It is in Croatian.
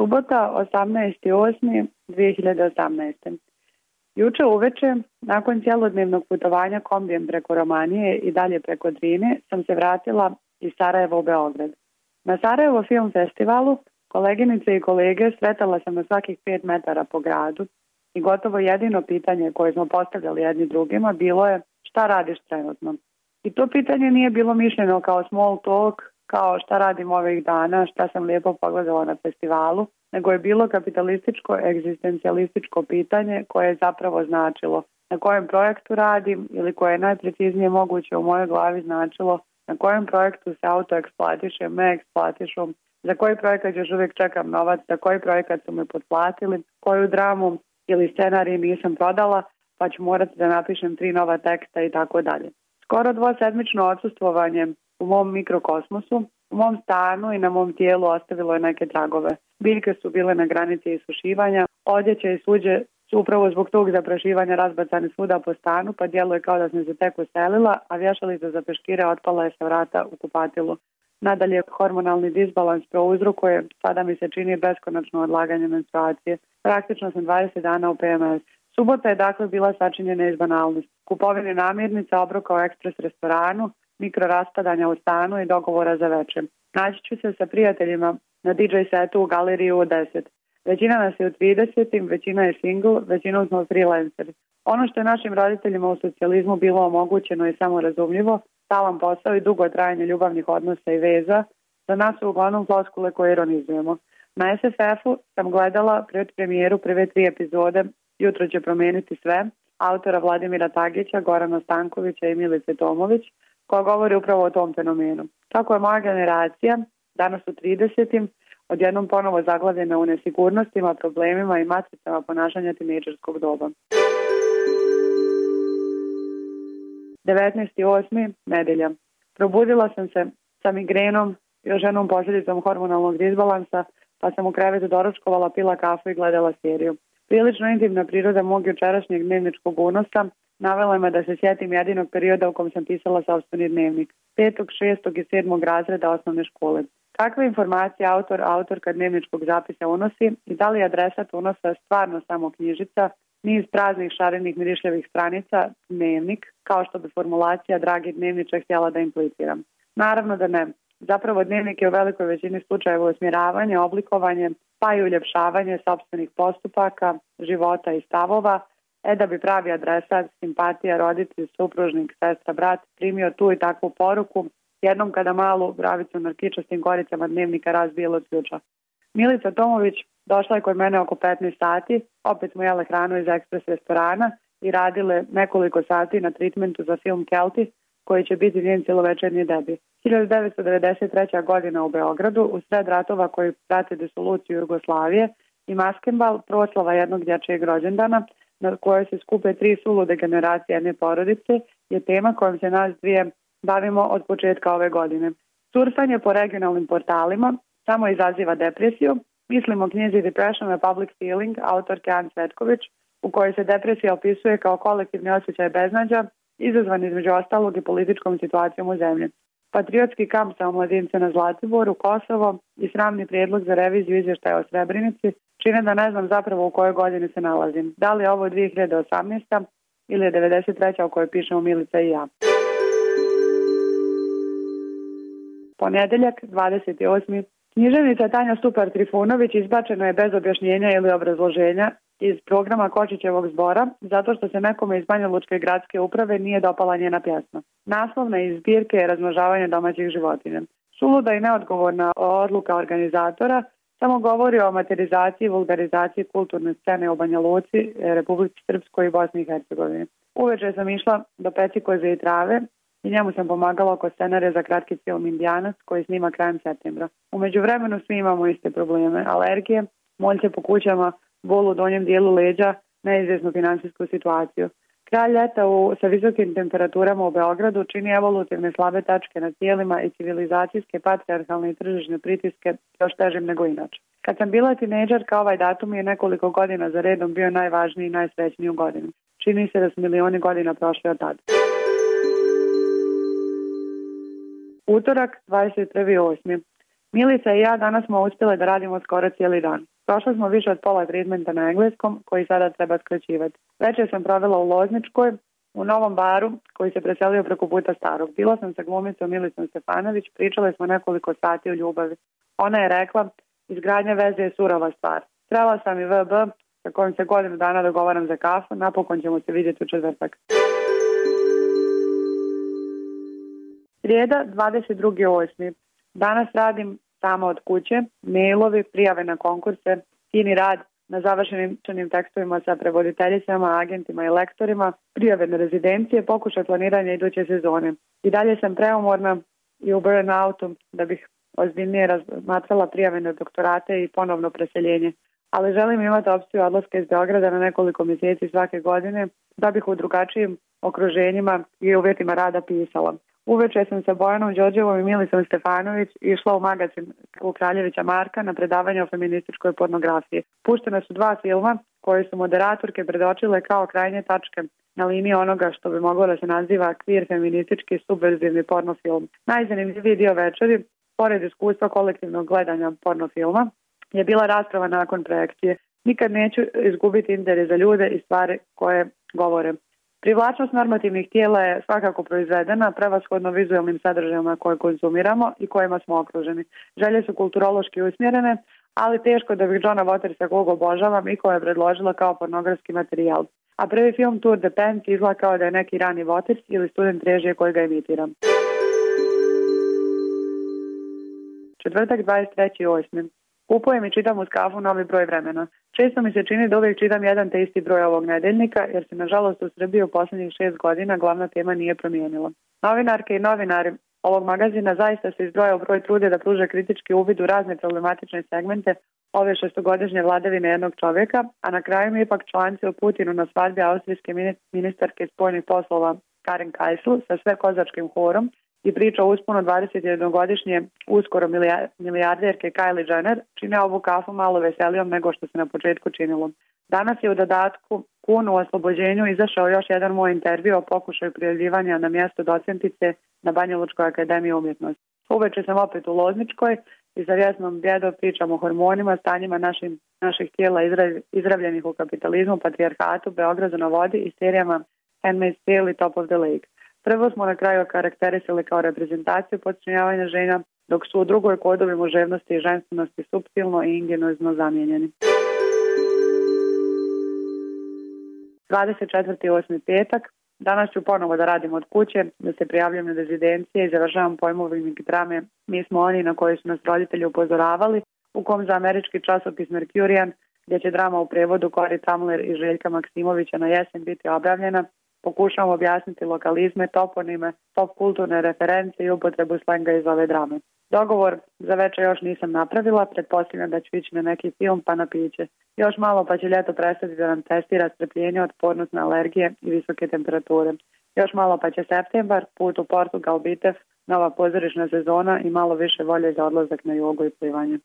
Subota 18.8.2018. Juče uveče, nakon cjelodnevnog putovanja kombijem preko Romanije i dalje preko Drine, sam se vratila iz Sarajeva u Beograd. Na Sarajevo film festivalu koleginice i kolege sretala sam na svakih pet metara po gradu i gotovo jedino pitanje koje smo postavljali jedni drugima bilo je šta radiš trenutno. I to pitanje nije bilo mišljeno kao small talk, kao šta radim ovih dana, šta sam lijepo pogledala na festivalu, nego je bilo kapitalističko, egzistencijalističko pitanje koje je zapravo značilo na kojem projektu radim ili koje je najpreciznije moguće u mojoj glavi značilo na kojem projektu se auto eksploatiše, me eksploatišu, za koji projekat još uvijek čekam novac, za koji projekat su me potplatili, koju dramu ili scenarij nisam prodala, pa ću morati da napišem tri nova teksta i tako dalje. Skoro dvosedmično odsustvovanje u mom mikrokosmosu, u mom stanu i na mom tijelu ostavilo je neke tragove. Biljke su bile na granici isušivanja, odjeće i suđe su upravo zbog tog zaprašivanja razbacane svuda po stanu, pa djeluje kao da sam se tek uselila, a vješalica za peškire otpala je sa vrata u kupatilu. Nadalje, hormonalni disbalans prouzrokuje, sada mi se čini beskonačno odlaganje menstruacije. Praktično sam 20 dana u PMS. Subota je dakle bila sačinjena iz banalnosti. Kupovine namirnica, obroka u ekspres restoranu, mikro raspadanja u stanu i dogovora za večer. Naći ću se sa prijateljima na DJ setu u galeriju u 10. Većina nas je u 30. većina je single, većinom smo freelanceri. Ono što je našim roditeljima u socijalizmu bilo omogućeno i samo razumljivo, stalan posao i dugo trajanje ljubavnih odnosa i veza, za nas su uglavnom floskule koje ironizujemo. Na SFF-u sam gledala pred premijeru prve tri epizode Jutro će promijeniti sve, autora Vladimira Tagića, Gorana Stankovića i Milice Tomović, koja govori upravo o tom fenomenu. Tako je moja generacija, danas u 30. odjednom ponovo zaglavljena u nesigurnostima, problemima i matricama ponašanja tineđerskog doba. 19.8. nedelja. Probudila sam se sa migrenom, još jednom posljedicom hormonalnog disbalansa, pa sam u krevetu doručkovala, pila kafu i gledala seriju. Prilično intimna priroda mog jučerašnjeg dnevničkog unosa navela me da se sjetim jedinog perioda u kom sam pisala sobstveni dnevnik. Petog, šestog i sedmog razreda osnovne škole. Kakve informacije autor, autorka dnevničkog zapisa unosi i da li adresat unosa stvarno samo knjižica, niz praznih šarenih mirišljavih stranica, dnevnik, kao što bi formulacija dragi dnevniče htjela da impliciram. Naravno da ne. Zapravo dnevnik je u velikoj većini slučajeva usmjeravanje, oblikovanje, pa i uljepšavanje sobstvenih postupaka, života i stavova, e da bi pravi adresat, simpatija, roditelj, supružnik, sestra, brat primio tu i takvu poruku, jednom kada malu bravicu kičastim koricama dnevnika razbijelo ključa. Milica Tomović došla je kod mene oko 15 sati, opet smo jele hranu iz ekspres restorana i radile nekoliko sati na tritmentu za film Kelti, koji će biti njen cjelovečernji debi. 1993. godina u Beogradu, u sred ratova koji prate disoluciju Jugoslavije i Maskenbal, proslava jednog dječjeg rođendana, na kojoj se skupe tri sulude generacije jedne porodice, je tema kojom se nas dvije bavimo od početka ove godine. Surfanje po regionalnim portalima samo izaziva depresiju. Mislimo knjizi Depression a Public Feeling autorke Anne Svetković, u kojoj se depresija opisuje kao kolektivni osjećaj beznađa, izazvan između ostalog i političkom situacijom u zemlji. Patriotski kamp sa omladince na Zlatiboru, Kosovo i sramni prijedlog za reviziju izvještaja o Srebrenici čine da ne znam zapravo u kojoj godini se nalazim. Da li je ovo 2018. ili je 93. o kojoj pišemo Milica i ja. Ponedjeljak, 28. Književnica Tanja Stupar Trifunović izbačena je bez objašnjenja ili obrazloženja iz programa Kočićevog zbora zato što se nekome iz Banja Lučke gradske uprave nije dopala njena pjesma. Naslovna iz zbirke je razmnožavanje domaćih životinja. Suluda i neodgovorna odluka organizatora samo govori o materizaciji i vulgarizaciji kulturne scene u Banja Luci, Republici Srpskoj i Bosni i Hercegovini. Uveče sam išla do Pecikoze i Trave i njemu sam pomagala oko scenare za kratki film Indijanac koji snima krajem septembra. U međuvremenu svi imamo iste probleme, alergije, moljce po kućama, bol u donjem dijelu leđa, neizvjesnu financijsku situaciju. Kralj ljeta u, sa visokim temperaturama u Beogradu čini evolutivne slabe tačke na tijelima i civilizacijske, patriarhalne i tržišne pritiske još težim nego inače. Kad sam bila tineđarka, ovaj datum je nekoliko godina za redom bio najvažniji i najsrećniji u godini. Čini se da su milioni godina prošli od tada. Utorak, 21.8. Milica i ja danas smo uspjeli da radimo skoro cijeli dan. Prošli smo više od pola treatmenta na engleskom, koji sada treba skraćivati. Večer sam provela u Lozničkoj, u novom baru koji se preselio preko puta starog. Bila sam sa glumicom Milicom Stefanović, pričali smo nekoliko sati o ljubavi. Ona je rekla, izgradnja veze je surova stvar. Trebala sam i VB sa kojim se godinu dana dogovaram za kafu, napokon ćemo se vidjeti u četvrtak. Srijeda 22.8. Danas radim samo od kuće, mailovi, prijave na konkurse, kini rad na završenim tekstovima sa prevoditeljicama, agentima i lektorima, prijave na rezidencije, pokušaj planiranja iduće sezone. I dalje sam preumorna i u burnoutu da bih ozbiljnije razmatrala prijave na doktorate i ponovno preseljenje. Ali želim imati opciju odlaska iz Beograda na nekoliko mjeseci svake godine da bih u drugačijim okruženjima i uvjetima rada pisala. Uveče sam sa Bojanom Đorđevom i Milicom Stefanović išla u magazin u Kraljevića Marka na predavanje o feminističkoj pornografiji. Puštene su dva filma koje su moderatorke predočile kao krajnje tačke na liniji onoga što bi moglo da se naziva kvir feministički subverzivni pornofilm. Najzanimljiviji dio večeri, pored iskustva kolektivnog gledanja pornofilma, je bila rasprava nakon projekcije. Nikad neću izgubiti interes za ljude i stvari koje govore. Privlačnost normativnih tijela je svakako proizvedena prevashodno vizualnim sadržajima koje konzumiramo i kojima smo okruženi. Želje su kulturološki usmjerene, ali teško da bih Johna Watersa kog obožavam i koja je predložila kao pornografski materijal. A prvi film Tour de Pence izgleda kao da je neki rani Waters ili student režije koji ga imitiram. Četvrtak 23.8. Kupujem i čitam uz kafu novi broj vremena. Često mi se čini da uvijek čitam jedan te isti broj ovog nedeljnika, jer se nažalost u Srbiji u posljednjih šest godina glavna tema nije promijenila. Novinarke i novinari ovog magazina zaista se izdvoja u broj trude da pruže kritički uvid u razne problematične segmente ove šestogodišnje vladavine jednog čovjeka, a na kraju mi ipak članci o Putinu na svadbi austrijske ministarke spojnih poslova Karen Kajsl sa sve kozačkim horom i priča o usponu 21-godišnje uskoro milijarderke Kylie Jenner čine ovu kafu malo veselijom nego što se na početku činilo. Danas je u dodatku kunu oslobođenju izašao još jedan moj intervju o pokušaju prijavljivanja na mjesto docentice na Banja Lučkoj akademiji umjetnosti. Uveče sam opet u Lozničkoj i za vjesnom bjedom pričam o hormonima, stanjima našim, naših tijela izravljenih u kapitalizmu, patrijarhatu, Beogradu na vodi i serijama Handmaid's Tale i Top of the Lake. Prvo smo na kraju karakterisali kao reprezentaciju podčinjavanja žena, dok su u drugoj kodovi muževnosti i ženstvenosti subtilno i ingenozno zamijenjeni. 24.8. petak. Danas ću ponovo da radim od kuće, da se prijavljam na rezidencije i završavam pojmovnik drame Mi smo oni na koji su nas roditelji upozoravali, u kom za američki časopis Mercurian, gdje će drama u prevodu Kori Tamler i Željka Maksimovića na jesen biti objavljena, pokušavam objasniti lokalizme, toponime, top kulturne reference i upotrebu slenga iz ove drame. Dogovor za večer još nisam napravila, pretpostavljam da ću ići na neki film pa na piće. Još malo pa će ljeto prestati da nam testira strpljenje, otpornost na alergije i visoke temperature. Još malo pa će septembar, put u Portugal, Bitev, nova pozorišna sezona i malo više volje za odlazak na jogu i plivanje.